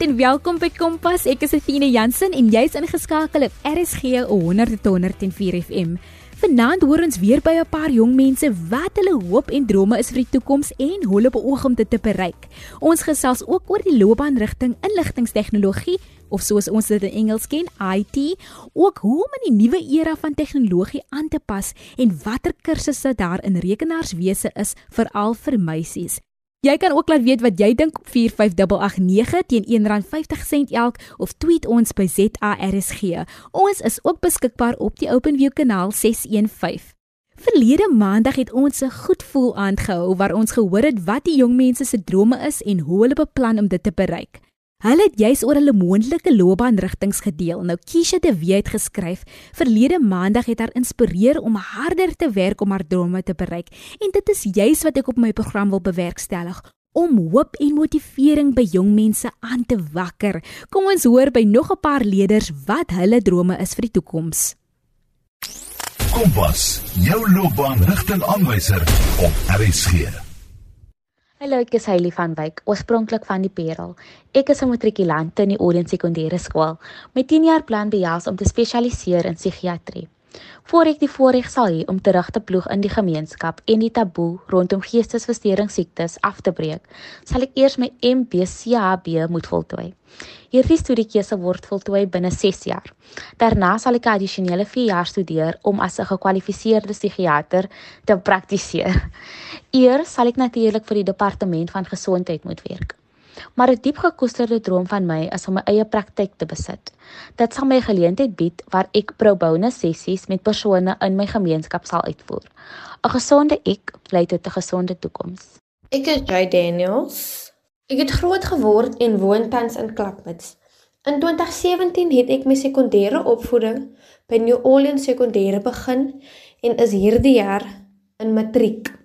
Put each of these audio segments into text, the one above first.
Goeienaand en welkom by Kompas. Ek is Athena Jansen en jy's ingeskakel op RSG 100.104 FM. Vanaand hoor ons weer by 'n paar jong mense wat hulle hoop en drome is vir die toekoms en hoe hulle beoog om dit te bereik. Ons gesels ook oor die loopbaanrigting inligtingstegnologie of soos ons dit in Engels ken, IT, ook hoe om in die nuwe era van tegnologie aan te pas en watter kursusse daar in rekenaarswese is veral vir meisies. Jy kan ook laat weet wat jy dink op 45889 teen R1.50 elk of tweet ons by ZARSG. Ons is ook beskikbaar op die OpenView kanaal 615. Verlede maandag het ons 'n goed voel aangehou waar ons gehoor het wat die jong mense se drome is en hoe hulle beplan om dit te bereik. Hulle het juis oor hulle moontlike loopbaanrigtinge gedeel. Nou Kisha de Wet het geskryf, "Verlede maandag het haar inspireer om harder te werk om haar drome te bereik." En dit is juis wat ek op my program wil bewerkstellig om hoop en motivering by jong mense aan te wakker. Kom ons hoor by nog 'n paar leerders wat hulle drome is vir die toekoms. Kompas, jou loopbaanrigtingaanwyser op RSG. Hallo, ek is Hailey van Wyk, oorspronklik van die Parel. Ek is 'n matrikulant in die Orient Sekondêre Skool. My 10 jaar plan behels om te spesialiseer in psigiatrie. Voor ek die voorreg sal hê om terug te ploeg in die gemeenskap en die taboe rondom geestesversteurings af te breek, sal ek eers my MBCAB moet voltooi. Hierdie studiekeuse word voltooi binne 6 jaar. Daarna sal ek 'n addisionele 4 jaar studeer om as 'n gekwalifiseerde psigiater te praktiseer. Eers sal ek natuurlik vir die departement van gesondheid moet werk. Maar 'n diep gekoesterde droom van my is om my eie praktyk te besit. Dit sal my geleentheid bied waar ek pro bono sessies met persone in my gemeenskap sal uitvoer. 'n Gesonde ek lei tot 'n gesonde toekoms. Ek is Jay Daniels. Ek het groot geword en woon tans in Klapmuts. In 2017 het ek my sekondêre opvoeding by New Orleans Sekondêre begin en is hierdie jaar in matriek.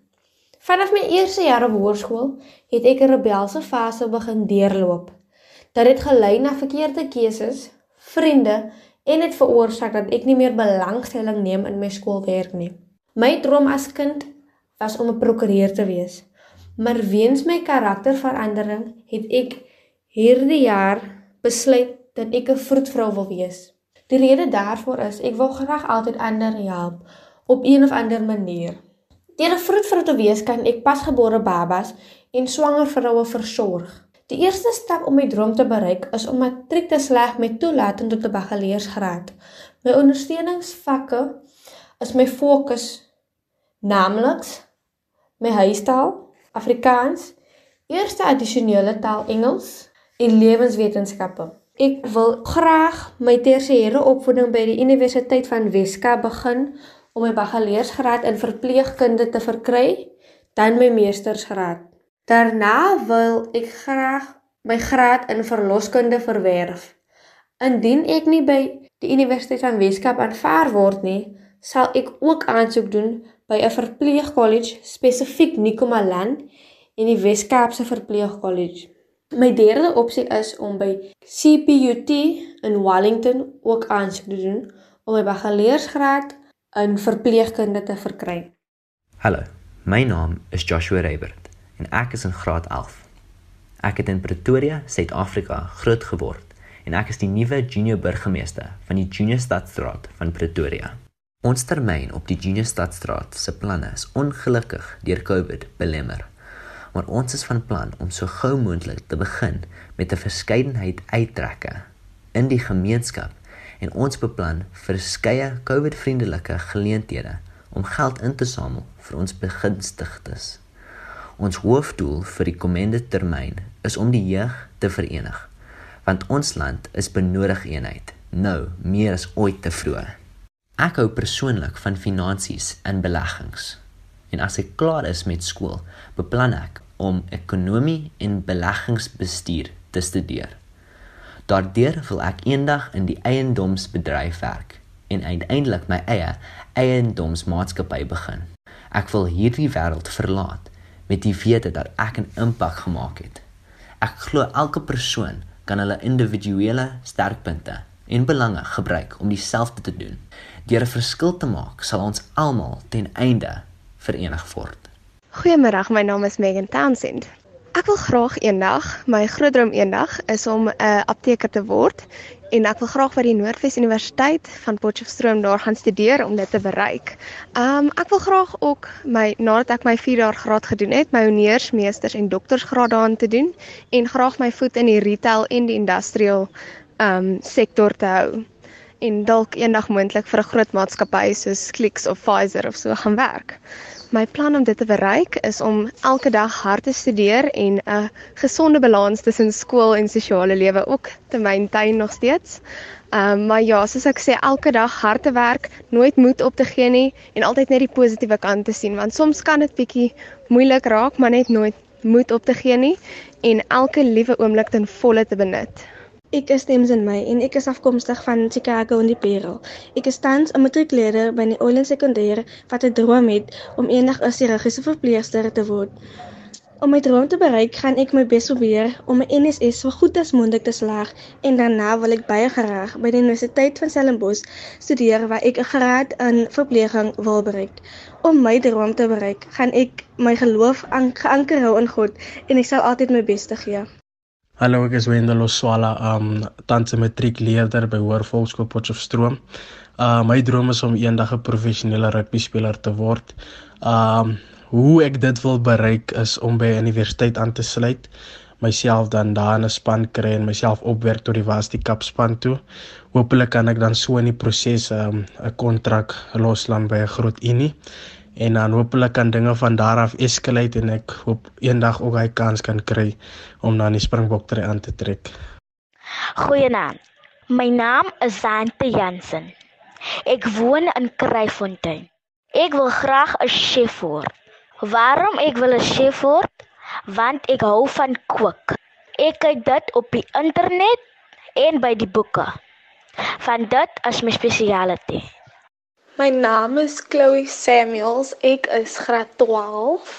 Vanaf my eerste jaar op hoërskool het ek 'n rebelse fase begin deurloop. Dit het gelei na verkeerde keuses, vriende en dit veroorsaak dat ek nie meer belangstelling neem in my skoolwerk nie. My droom as kind was om 'n prokureur te wees. Maar weens my karakterverandering het ek hierdie jaar besluit dat ek 'n vroedvrou wil wees. Die rede daarvoor is ek wil graag altyd ander help op een of ander manier. Deur 'n vroedvrou te wees kan ek pasgebore babas en swanger vroue versorg. Die eerste stap om my droom te bereik is om matriek te slaag met toelating tot 'n bakaleursgraad. My ondersteuningsvakke is my fokus naamlik my huistaal Afrikaans, eerste addisionele taal Engels en lewenswetenskappe. Ek wil graag my tersiêre opvoeding by die Universiteit van Weskaap begin om my bakaleursgraad in verpleegkunde te verkry, dan my meestersgraad. Daarna wil ek graag my graad in verloskunde verwerf. Indien ek nie by die Universiteit van Weskaap aanvaar word nie, sal ek ook aansoek doen by 'n verpleegkollege spesifiek Nikomaland en die Weskaapse Verpleegkollege. My derde opsie is om by CPUT in Wellington ook aansoek te doen om my bakaleursgraad in verpleegkunde te verkry. Hallo, my naam is Joshua Reybert en ek is in graad 11. Ek het in Pretoria, Suid-Afrika groot geword en ek is die nuwe junior burgemeester van die Junior Stadstraat van Pretoria. Ons termyn op die Junior Stadstraat se planne is ongelukkig deur COVID belemmer. Maar ons is van plan om so gou moontlik te begin met 'n verskeidenheid uittrekke in die gemeenskap en ons beplan verskeie COVID-vriendelike geleenthede om geld in te samel vir ons begunstigdes. Ons hoofdoel vir die komende termyn is om die jeug te verenig, want ons land is benodig eenheid, nou meer as ooit tevroeg. Ek hou persoonlik van finansies en beleggings. En as ek klaar is met skool, beplan ek om ekonomie en beleggingsbestuur te studeer. Daardeur wil ek eendag in die eiendomsbedryf werk en uiteindelik my eie eiendomsmaatskappy begin. Ek wil hierdie wêreld verlaat met die wete dat ek 'n impak gemaak het. Ek glo elke persoon kan hulle individuele sterkpunte en belange gebruik om dieselfde te doen. Deur 'n verskil te maak, sal ons almal ten einde verenig word. Goeiemôre, my naam is Megan Townsend. Ek wil graag eendag, my groot droom eendag is om 'n uh, apteker te word en ek wil graag by die Noordwes Universiteit van Potchefstroom daar gaan studeer om dit te bereik. Um ek wil graag ook my nadat ek my 4 jaar graad gedoen het, my honeursmeesters en doktorsgraad daarin te doen en graag my voet in die retail en die industrial um sektor te hou en dalk eendag moontlik vir 'n groot maatskappy soos Clicks of Pfizer of so gaan werk. My plan om dit te bereik is om elke dag hard te studeer en 'n gesonde balans tussen skool en sosiale lewe ook te maintain nog steeds. Ehm um, maar ja, soos ek sê, elke dag hard te werk, nooit moed op te gee nie en altyd net die positiewe kant te sien want soms kan dit bietjie moeilik raak, maar net nooit moed op te gee nie en elke liewe oomblik ten volle te benut. Ek is Temsin May en ek is afkomstig van Chicago in die Parel. Ek is tans 'n matriekleerder by die Olen Sekondêre wat 'n droom het om eendag 'n chirurgiese verpleegster te word. Om my droom te bereik, gaan ek my bes probeer om my NSS so goed as moontlik te slaag en daarna wil ek baie graag by die Universiteit van Stellenbosch studeer waar ek 'n graad in verpleging wil bereik. Om my droom te bereik, gaan ek my geloof aanker hou in God en ek sal altyd my bes te gee. Hallo, ek is Wendel Oswala, um tans 'n matriekleerder by Hoër Volksskool Potchefstroom. Uh my droom is om eendag 'n professionele rugby speler te word. Um hoe ek dit wil bereik is om by 'n universiteit aan te sluit, myself dan daar in 'n span kry en myself opwerk tot die Varsity Cup span toe. Hoopelik kan ek dan so in die proses um, 'n kontrak losland by 'n groot unie en dan hopelik kan dinge van daar af escalate en ek hoop eendag ook hy kans kan kry om dan die Springbok try aan te trek. Goeienaand. My naam is Sante Jansen. Ek woon in Kryfontein. Ek wil graag 'n chef word. Waarom ek wil 'n chef word? Want ek hou van kook. Ek kyk dit op die internet en by die boeke. Van dit is my spesialiteit. My naam is Chloe Samuels. Ek is graad 12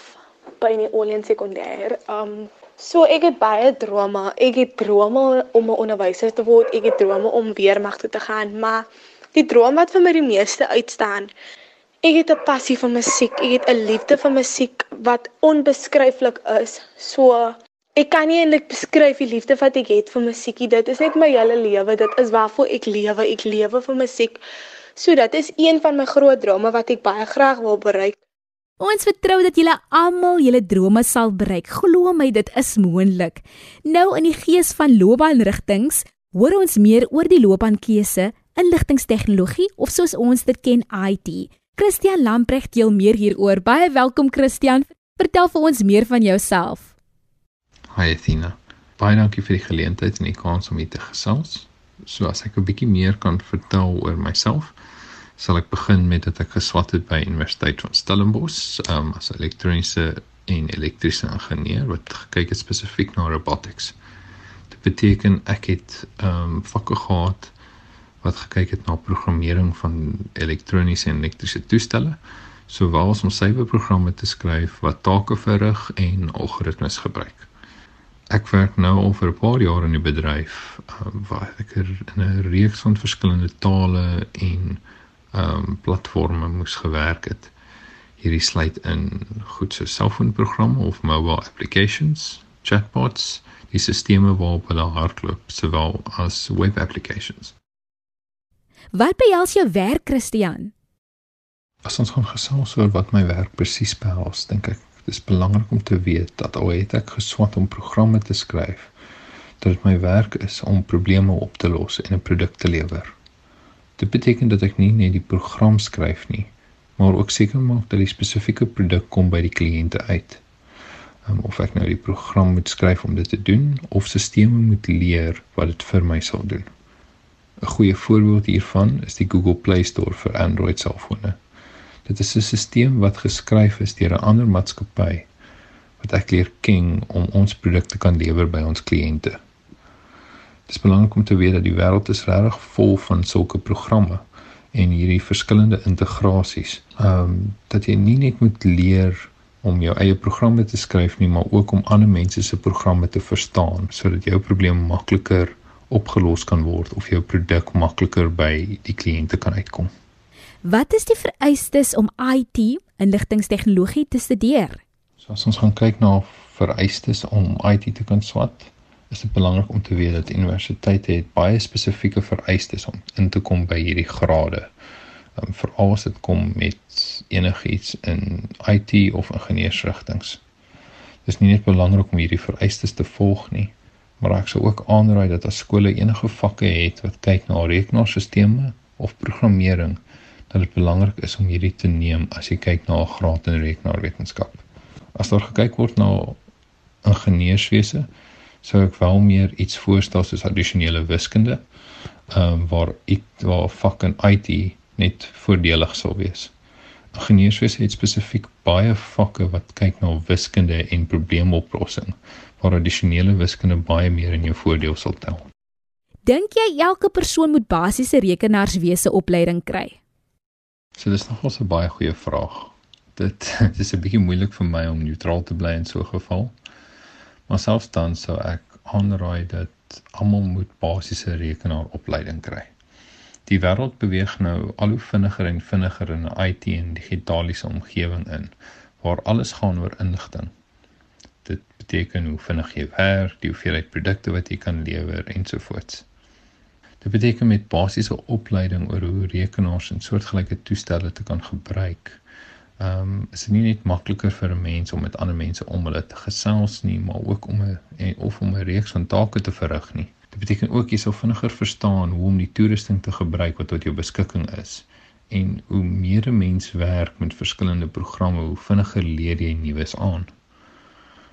by die Olien Sekondêr. Um so ek het baie drome. Ek het drome om 'n onderwyser te word. Ek het drome om weermag toe te gaan, maar die droom wat vir my die meeste uitstaan, ek het 'n passie vir musiek. Ek het 'n liefde vir musiek wat onbeskryflik is. So ek kan nie eintlik beskryf die liefde wat ek het vir musiekie. Dit is net my hele lewe. Dit is waarvoor ek lewe. Ek lewe vir musiek. So dit is een van my groot drome wat ek baie graag wil bereik. Ons vertrou dat julle almal julle drome sal bereik. Glo my, dit is moontlik. Nou in die gees van loopbaanrigtings, hoor ons meer oor die loopbaankeuse, inligtingstegnologie of soos ons dit ken, IT. Christian Lamprecht deel meer hieroor. Baie welkom Christian. Vertel vir ons meer van jouself. Hi Athena. Baie dankie vir die geleentheid en die kans om hier te gesels. So as ek 'n bietjie meer kan vertel oor myself, sal ek begin met dat ek geswat het by Universiteit van Stellenbosch um, as elektroniese en elektriese ingenieur wat gekyk het spesifiek na robotics. Dit beteken ek het ehm um, vakke gehad wat gekyk het na programmering van elektroniese en elektriese toestelle, sowel as om syferprogramme te skryf wat take verrig en algoritmes gebruik. Ek werk nou al vir 'n paar jaar in die bedryf um, waar ek er in 'n reeks van verskillende tale en um platforms moes gewerk het. Hierdie sluit in goed so selfoonprogramme of mobile applications, chatbots, die stelsels waarop hulle hardloop, sowel as web applications. Wat behels jou werk, Christian? As ons gaan gesels oor wat my werk presies behels, dink ek dis belangrik om te weet dat al het ek geswat om programme te skryf, dat dit my werk is om probleme op te los en 'n produk te lewer. Dit beteken dat ek nie net die program skryf nie, maar ook seker maak dat die spesifieke produk kom by die kliënte uit. Um, of ek nou die program moet skryf om dit te doen of stelsels moet leer wat dit vir my sal doen. 'n Goeie voorbeeld hiervan is die Google Play Store vir Android selfone. Dit is 'n stelsel wat geskryf is deur 'n ander maatskappy wat ek leer ken om ons produkte kan lewer by ons kliënte. Dit is belangrik om te weet dat die wêreld is regtig vol van sulke programme en hierdie verskillende integrasies. Ehm um, dat jy nie net moet leer om jou eie programme te skryf nie, maar ook om ander mense se programme te verstaan sodat jou probleem makliker opgelos kan word of jou produk makliker by die kliënte kan uitkom. Wat is die vereistes om IT, inligtingstegnologie te studeer? So as ons gaan kyk na vereistes om IT te kan swat, is dit belangrik om te weet dat universiteite het baie spesifieke vereistes om in te kom by hierdie grade. Um, Veral as dit kom met enigiets in IT of ingenieursrigtinge. Dit is nie net belangrik om hierdie vereistes te volg nie, maar ek sou ook aanraai dat as skole enige vakke het wat kyk na rekenaarstelsels of programmering, dat dit belangrik is om hierdie te neem as jy kyk na 'n graad in rekenaarwetenskap. As daar gekyk word na ingenieurswese, sou ek wel meer iets voorstel soos addisionele wiskunde, ehm um, waar ek waar vak in IT net voordelig sal wees. Ingenieurswese het spesifiek baie vakke wat kyk na wiskunde en probleemoplossing, waar addisionele wiskunde baie meer in jou voordeel sal tel. Dink jy elke persoon moet basiese rekenaarswese opleiding kry? So dis nogal 'n baie goeie vraag. Dit dit is 'n bietjie moeilik vir my om neutraal te bly in so 'n geval. Maar selfs dan sou ek aanraai dat almal moet basiese rekenaaropleiding kry. Die wêreld beweeg nou al hoe vinniger en vinniger in 'n IT en digitaliese omgewing in waar alles gaan oor inligting. Dit beteken hoe vinnig jy werk, die hoeveelheid produkte wat jy kan lewer ensovoorts. Dit beteken met basiese opleiding oor hoe rekenaars en soortgelyke toestelle te kan gebruik ehm um, is dit nie net makliker vir 'n mens om met ander mense om hulle te gesels nie, maar ook om 'n of om 'n reeks van take te verrig nie. Dit beteken ook jy sal vinniger verstaan hoe om die toerusting te gebruik wat tot jou beskikking is en hoe meer 'n mens werk met verskillende programme, hoe vinniger leer jy nuus aan.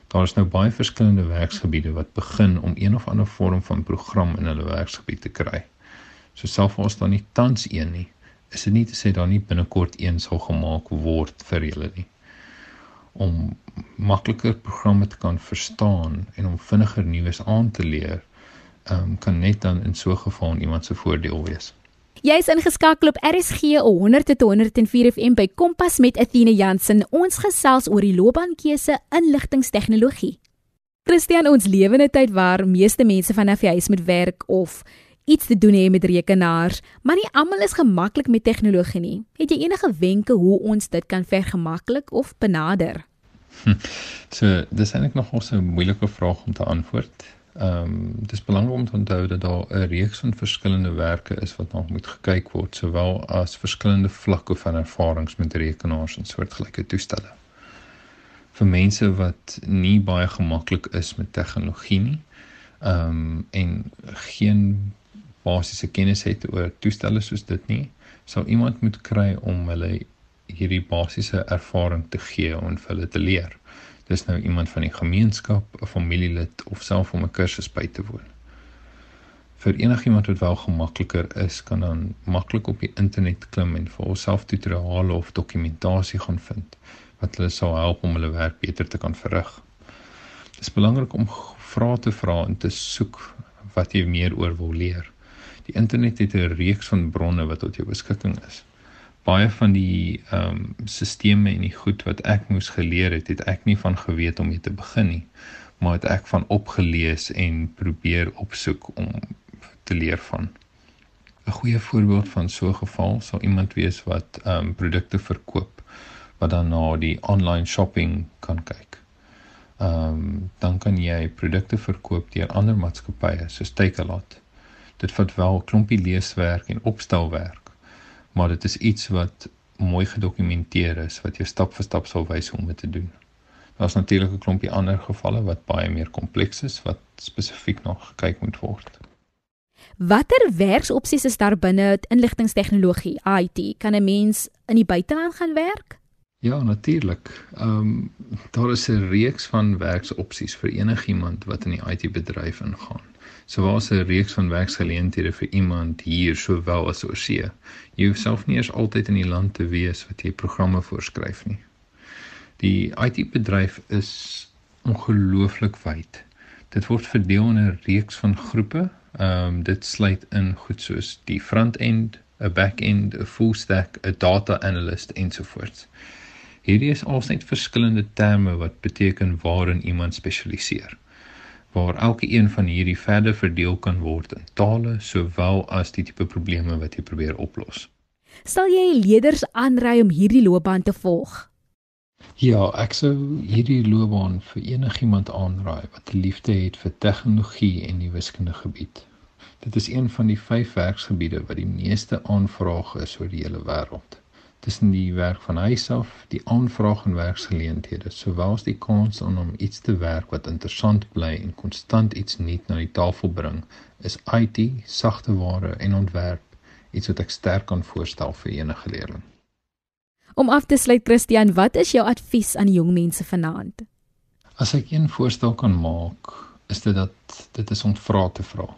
Daar is nou baie verskillende werksgebiede wat begin om een of ander vorm van program in hulle werksgebied te kry. So selfs as daar nie tans een nie, is dit nie te sê daar nie binnekort een sal gemaak word vir julle nie om makliker programme te kan verstaan en om vinniger nuus aan te leer um, kan net dan in so 'n geval iemand se voordeel wees. Jy is ingeskakel op RSG 100 tot 104 FM by Kompas met Athena Jansen. Ons gesels oor die loopbaankeuse inligtingstegnologie. Christian, ons lewende tyd waar meeste mense vanaf die huis moet werk of iets te doen hê met rekenaars, maar nie almal is gemaklik met tegnologie nie. Het jy enige wenke hoe ons dit kan vergemaklik of benader? So, dis eintlik nog 'n moeilike vraag om te antwoord. Ehm, um, dit is belangrik om te onthou dat daar 'n reeks van verskillende werke is wat nog moet gekyk word, sowel as verskillende vlakke van ervarings met rekenaars en soortgelyke toestelle. Vir mense wat nie baie gemaklik is met tegnologie nie, ehm um, en geen basiese kennis het oor toestelle soos dit nie, sal iemand moet kry om hulle hierdie basiese ervaring te gee en vir hulle te leer. Dis nou iemand van die gemeenskap, 'n familielid of self om 'n kursus by te woon. Vir enigiemand wat wel gemakliker is, kan dan maklik op die internet klim en vir homself tutoriale of dokumentasie gaan vind wat hulle sal help om hulle werk beter te kan verrig. Dit is belangrik om vrae te vra en te soek wat jy meer oor wil leer. Die internet het 'n reeks van bronne wat tot jou beskikking is. Baie van die ehm um, sisteme en die goed wat ek moes geleer het, het ek nie van geweet om mee te begin nie, maar het ek van opgelees en probeer opsoek om te leer van. 'n Goeie voorbeeld van so 'n geval sal iemand wees wat ehm um, produkte verkoop wat dan na die online shopping kan kyk. Ehm um, dan kan jy produkte verkoop deur ander maatskappye soos Takealot dit vat wel 'n klompie leeswerk en opstelwerk, maar dit is iets wat mooi gedokumenteer is wat jou stap vir stap sal wys hoe om dit te doen. Daar's natuurlik 'n klompie ander gevalle wat baie meer kompleks is wat spesifiek nog gekyk moet word. Watter werksopsies is daar binne inligtingstegnologie IT? Kan 'n mens in die buiteland gaan werk? Ja, natuurlik. Ehm um, daar is 'n reeks van werksopsies vir enigiemand wat in die IT-bedryf ingaan. So was 'n reeks van werksgeleenthede vir iemand hier sowel as oor see. Jy hoef self nie eers altyd in die land te wees wat jy programme voorskryf nie. Die IT-bedryf is ongelooflik wyd. Dit word verdeel in 'n reeks van groepe. Ehm um, dit sluit in goed soos die front-end, 'n back-end, 'n full stack, 'n data analyst ensovoorts. Hierdie is alsnet verskillende terme wat beteken waarin iemand spesialiseer waar elke een van hierdie verder verdeel kan word in tale sowel as die tipe probleme wat jy probeer oplos. Sal jy leerders aanraai om hierdie loopbaan te volg? Ja, ek sou hierdie loopbaan vir enigiemand aanraai wat 'n liefde het vir tegnologie en die wiskundige gebied. Dit is een van die 5 werksgebiede wat die meeste aanvrae is oor die hele wêreld. Tussen die werk van huis af, die aanvraag en werksgeleenthede, sowel as die kans om om iets te werk wat interessant bly en konstant iets nuut na die tafel bring, is IT, sagteware en ontwerp iets wat ek sterk kan voorstel vir enige leerling. Om af te sluit Christian, wat is jou advies aan jong mense vanaand? As ek een voorstel kan maak, is dit dat dit is om vra te vra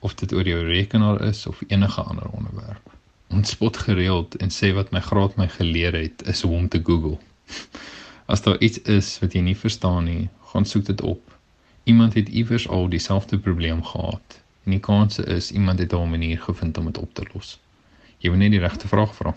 of dit oor jou rekenaar is of enige ander onderwerp. Ons spot gereeld en sê wat my graad my geleer het is hoe om te Google. As daar iets is wat jy nie verstaan nie, gaan soek dit op. Iemand het iewers al dieselfde probleem gehad en die kans is iemand het 'n manier gevind om dit op te los. Jy moet net die regte vraag vra.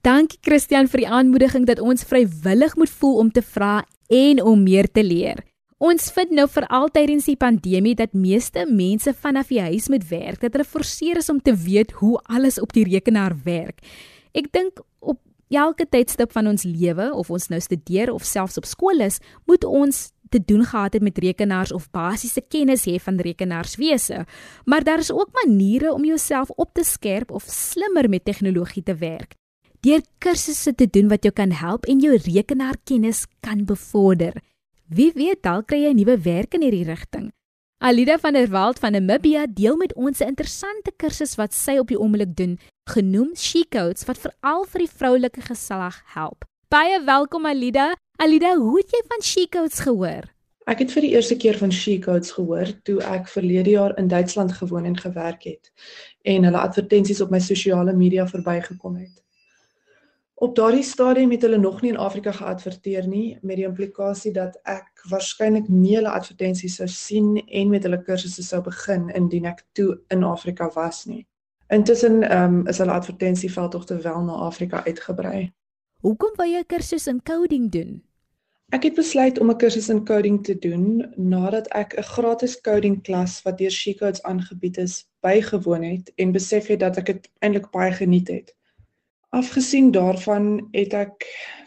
Dankie Christian vir die aanmoediging dat ons vrywillig moet voel om te vra en om meer te leer. Ons vind nou vir altyd in die pandemie dat meeste mense vanaf die huis moet werk, dat hulle forceer is om te weet hoe alles op die rekenaar werk. Ek dink op elke tydstip van ons lewe of ons nou studeer of selfs op skool is, moet ons te doen gehad het met rekenaars of basiese kennis hê van rekenaarswese. Maar daar is ook maniere om jouself op te skerp of slimmer met tegnologie te werk. Deur kursusse te doen wat jou kan help en jou rekenaarkennis kan bevorder. Wie weet dalk kry jy 'n nuwe werk in hierdie rigting. Alida van der Walt van Namibia deel met ons 'n interessante kursus wat sy op die oomblik doen, genoem She Codes wat veral vir die vroulike geslag help. Baie welkom Alida. Alida, hoe het jy van She Codes gehoor? Ek het vir die eerste keer van She Codes gehoor toe ek verlede jaar in Duitsland gewoon en gewerk het en hulle advertensies op my sosiale media verbygekom het. Op daardie stadium het hulle nog nie in Afrika geadverteer nie met die implikasie dat ek waarskynlik nie hulle advertensies sou sien en met hulle kursusse sou begin indien ek toe in Afrika was nie. Intussen um, is hulle advertensieveldtogte wel na Afrika uitgebrei. Hoekom wou jy 'n kursus in coding doen? Ek het besluit om 'n kursus in coding te doen nadat ek 'n gratis coding klas wat deur SheCodes aangebied is, bygewoon het en besef het dat ek dit eintlik baie geniet het. Afgesien daarvan het ek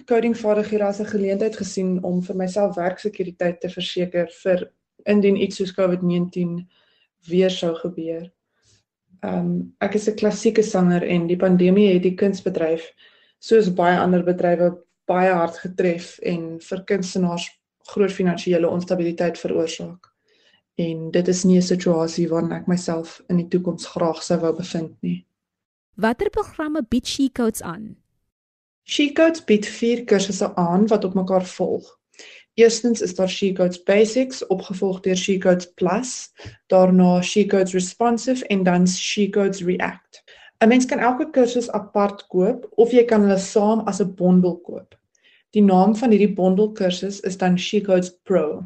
coding vaardighede as 'n geleentheid gesien om vir myself werksekuriteit te verseker vir indien iets soos COVID-19 weer sou gebeur. Um ek is 'n klassieke sanger en die pandemie het die kunsbedryf soos baie ander bedrywe baie hard getref en vir kunstenaars groot finansiële onstabiliteit veroorsaak. En dit is nie 'n situasie waarin ek myself in die toekoms graag sou wou bevind nie. Watter programme bied SheCodes aan? SheCodes bied vier kursusse aan wat op mekaar volg. Eerstens is daar SheCodes Basics opgevolg deur SheCodes Plus, daarna SheCodes Responsive en dan SheCodes React. 'n Mens kan elke kursus apart koop of jy kan hulle saam as 'n bondel koop. Die naam van hierdie bondelkursus is dan SheCodes Pro.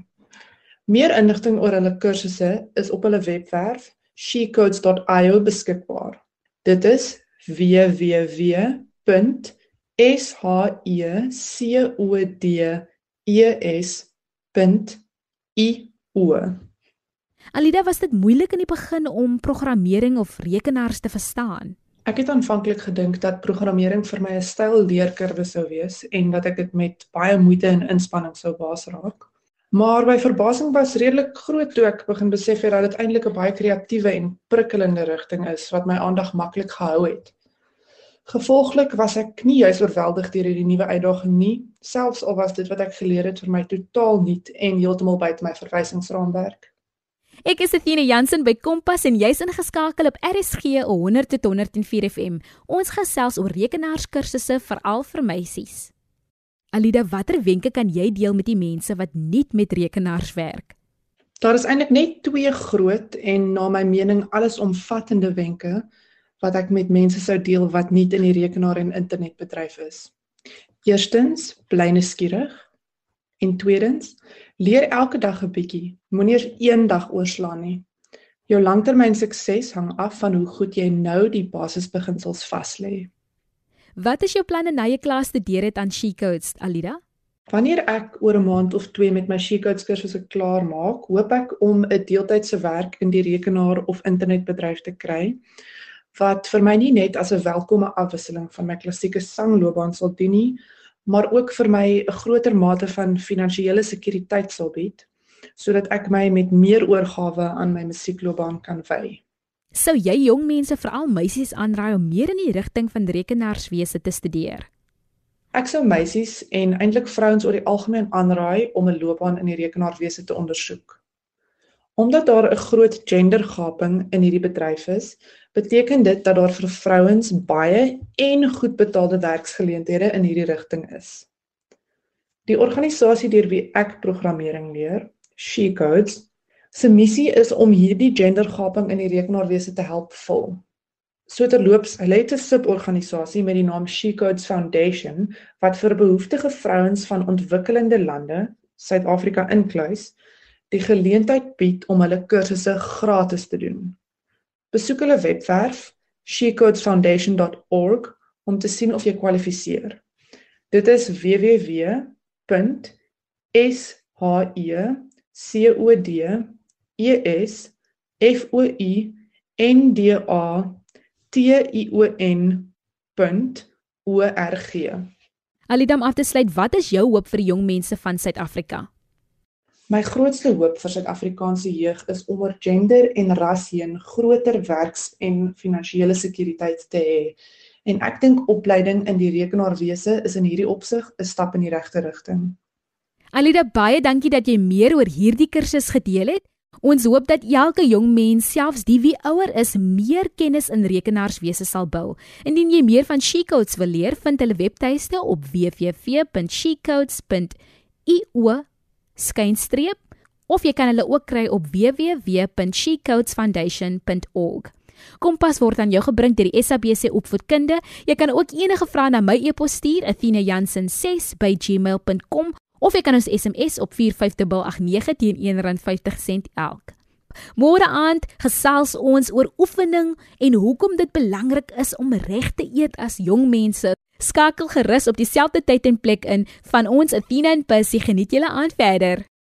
Meer inligting oor hulle kursusse is op hulle webwerf shecodes.io beskikbaar. Dit is www.shecodes.io. Alida, was dit moeilik in die begin om programmering of rekenaars te verstaan? Ek het aanvanklik gedink dat programmering vir my 'n styl leerkurwe sou wees en dat ek dit met baie moeite en inspanning sou baas raak. Maar my verbasing was redelik groot toe ek begin besef het dat dit eintlik 'n baie kreatiewe en prikkelende rigting is wat my aandag maklik gehou het. Gevolglik was ek nie juis oorweldig deur hierdie nuwe uitdaging nie, selfs al was dit wat ek geleer het vir my totaal nuut en heeltemal buite my verwysingsraamwerk. Ek is Athena Jansen by Kompas en jy's ingeskakel op RSG 100 tot 104 FM. Ons gesels oor rekenaarskursusse veral vir meisies. Alida, watter wenke kan jy deel met die mense wat nie met rekenaars werk? Daar is eintlik net twee groot en na my mening allesomvattende wenke wat ek met mense sou deel wat nie in die rekenaar en internetbedryf is. Eerstens, bly nuuskierig. En tweedens, leer elke dag 'n bietjie. Moenie eers een dag oorslaan nie. Jou langtermyn sukses hang af van hoe goed jy nou die basisbeginsels vas lê. Wat is jou planne na jy klaar studeer het aan SheCodes, Alida? Wanneer ek oor 'n maand of 2 met my SheCodes kursusse klaar maak, hoop ek om 'n deeltydse werk in die rekenaar of internetbedryf te kry wat vir my nie net as 'n welkome afwisseling van my klassieke sangloopbaan sal dien nie, maar ook vir my 'n groter mate van finansiële sekuriteit sal bied sodat ek my met meer oorgawe aan my musiekloopbaan kan wy. Sou jy jong mense, veral meisies aanraai om meer in die rigting van rekenaarswese te studeer? Ek sou meisies en eintlik vrouens oor die algemeen aanraai om 'n loopbaan in die rekenaarwese te ondersoek. Omdat daar 'n groot gendergaping in hierdie bedryf is, beteken dit dat daar vir vrouens baie en goed betaalde werksgeleenthede in hierdie rigting is. Die organisasie deur wie ek programmering leer, She Codes, se missie is om hierdie gendergaping in die rekenaarwese te help vul. So terloops, hulle het 'n suborganisasie met die naam She Codes Foundation wat vir behoeftige vrouens van ontwikkelende lande, Suid-Afrika inkluis, die geleentheid bied om hulle kursusse gratis te doen. Besoek hulle webwerf shecodesfoundation.org om te sien of jy kwalifiseer. Dit is www.shecode E S F O U N D A T I O N.org. Alidam af te sluit, wat is jou hoop vir die jong mense van Suid-Afrika? My grootste hoop vir Suid-Afrikaanse jeug is om oor gender en ras heen groter werks- en finansiële sekuriteit te hê. En ek dink opleiding in die rekenaarwese is in hierdie opsig 'n stap in die regte rigting. Alida, baie dankie dat jy meer oor hierdie kursus gedeel het. Ons hoop dat elke jong mens, selfs die wie ouer is, meer kennis in rekenaarswese sal bou. Indien jy meer van SheCodes wil leer, vind hulle webtuiste op www.shecodes.io skynstreep of jy kan hulle ook kry op www.shecodesfoundation.org. Kompas word aan jou gebring deur die SABC opvoedkunde. Jy kan ook enige vrae na my e-pos stuur, athena.jansen6@gmail.com of jy kan ons SMS op 45889 teen R1.50 elk. Môre aand gesels ons oor oefening en hoekom dit belangrik is om reg te eet as jong mense. Skakel gerus op dieselfde tyd en plek in van ons Athena en Pussy geniet julle aand verder.